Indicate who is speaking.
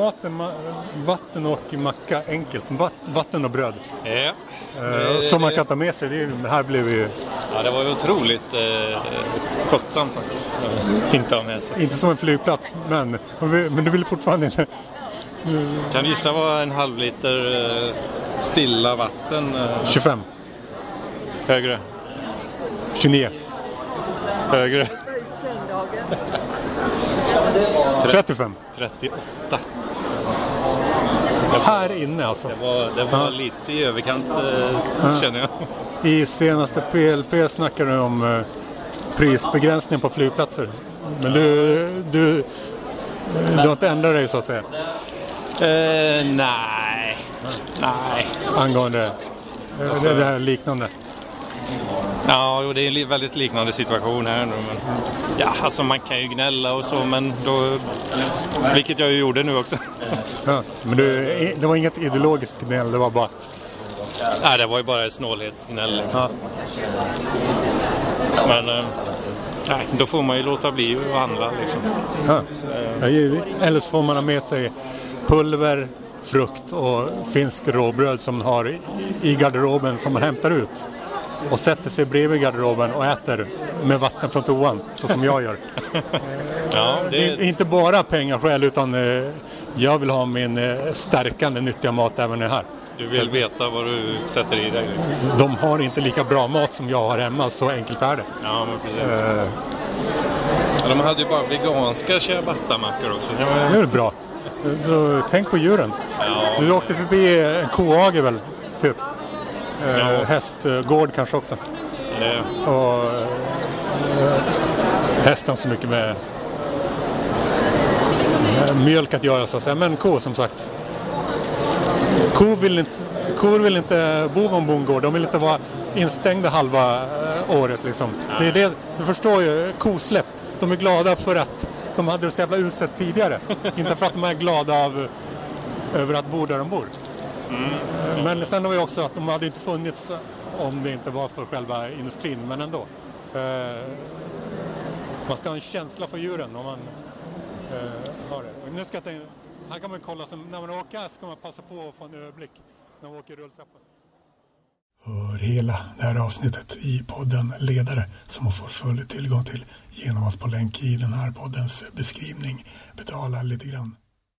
Speaker 1: maten, ma- vatten och macka enkelt. Vatt, vatten och bröd.
Speaker 2: Ja.
Speaker 1: Eh,
Speaker 2: Det-
Speaker 1: som man
Speaker 2: det-
Speaker 1: kan ta med sig. Det, är- det här blev ju
Speaker 2: Ja, det var ju otroligt eh, kostsamt faktiskt. Inte ha med sig.
Speaker 1: inte som en flygplats, men, men du vill fortfarande inte...
Speaker 2: Kan du gissa vad en halv liter eh, stilla vatten eh,
Speaker 1: 25,
Speaker 2: högre?
Speaker 1: 29,
Speaker 2: Högre?
Speaker 1: 35.
Speaker 2: 38.
Speaker 1: Här inne alltså.
Speaker 2: Det var, det var
Speaker 1: Ja.
Speaker 2: lite i överkant eh, känner jag.
Speaker 1: I senaste PLP snackade du om eh, prisbegränsning på flygplatser. Men du, du, du har inte ändrat dig så att säga
Speaker 2: Eh, nej. Nej.
Speaker 1: angående det, det här liknande.
Speaker 2: Ja, jo, det är en väldigt liknande situation här nu. Men, ja, alltså man kan ju gnälla och så, men då... Vilket jag ju gjorde nu också.
Speaker 1: Ja, men du, det var inget ideologiskt gnäll, det var bara...
Speaker 2: Nej, det var ju bara snålhetsgnäll liksom.
Speaker 1: Ja,
Speaker 2: Men... Eh, nej, då får man ju låta bli att handla liksom.
Speaker 1: ja. Eller så får man ha med sig pulver, frukt och finsk råbröd som man har i garderoben som man hämtar ut. Och sätter sig bredvid garderoben och äter med vatten från toan, så som jag gör.
Speaker 2: Ja,
Speaker 1: Det är inte bara pengaskäl utan eh, jag vill ha min eh, stärkande nyttiga mat även här.
Speaker 2: du vill veta vad du sätter i dig. Liksom.
Speaker 1: De har inte lika bra mat som jag har hemma, så enkelt är det.
Speaker 2: Ja, men precis. Ja, de hade ju bara veganska ciabatta-mackor också. Det var,
Speaker 1: Det är väl bra. Tänk på djuren.
Speaker 2: ja,
Speaker 1: Du åkte förbi en kohage väl, typ? Eh,
Speaker 2: Ja.
Speaker 1: Hästgård kanske också.
Speaker 2: det,
Speaker 1: Och eh, hästen så mycket med eh, mjölk att göra så att säga. Men ko som sagt. Kor vill inte, kor vill inte bo på en bondgård. De vill inte vara instängda halva eh, året liksom. Det är det, du förstår ju, kosläpp. De är glada för att de hade det så jävla uselt tidigare. inte för att de är glada av, över att bo där de bor. Eh, Men sen har vi också att de hade inte funnits om det inte var för själva industrin, men ändå. Eh, Man ska ha en känsla för djuren om man eh, har det. Nu ska jag tänka, här kan man kolla, så när man åker här ska man passa på att få en överblick när man åker rulltrappa. Hör hela det här avsnittet i podden Ledare som man får full tillgång till genom att på länk i den här poddens beskrivning betala lite grann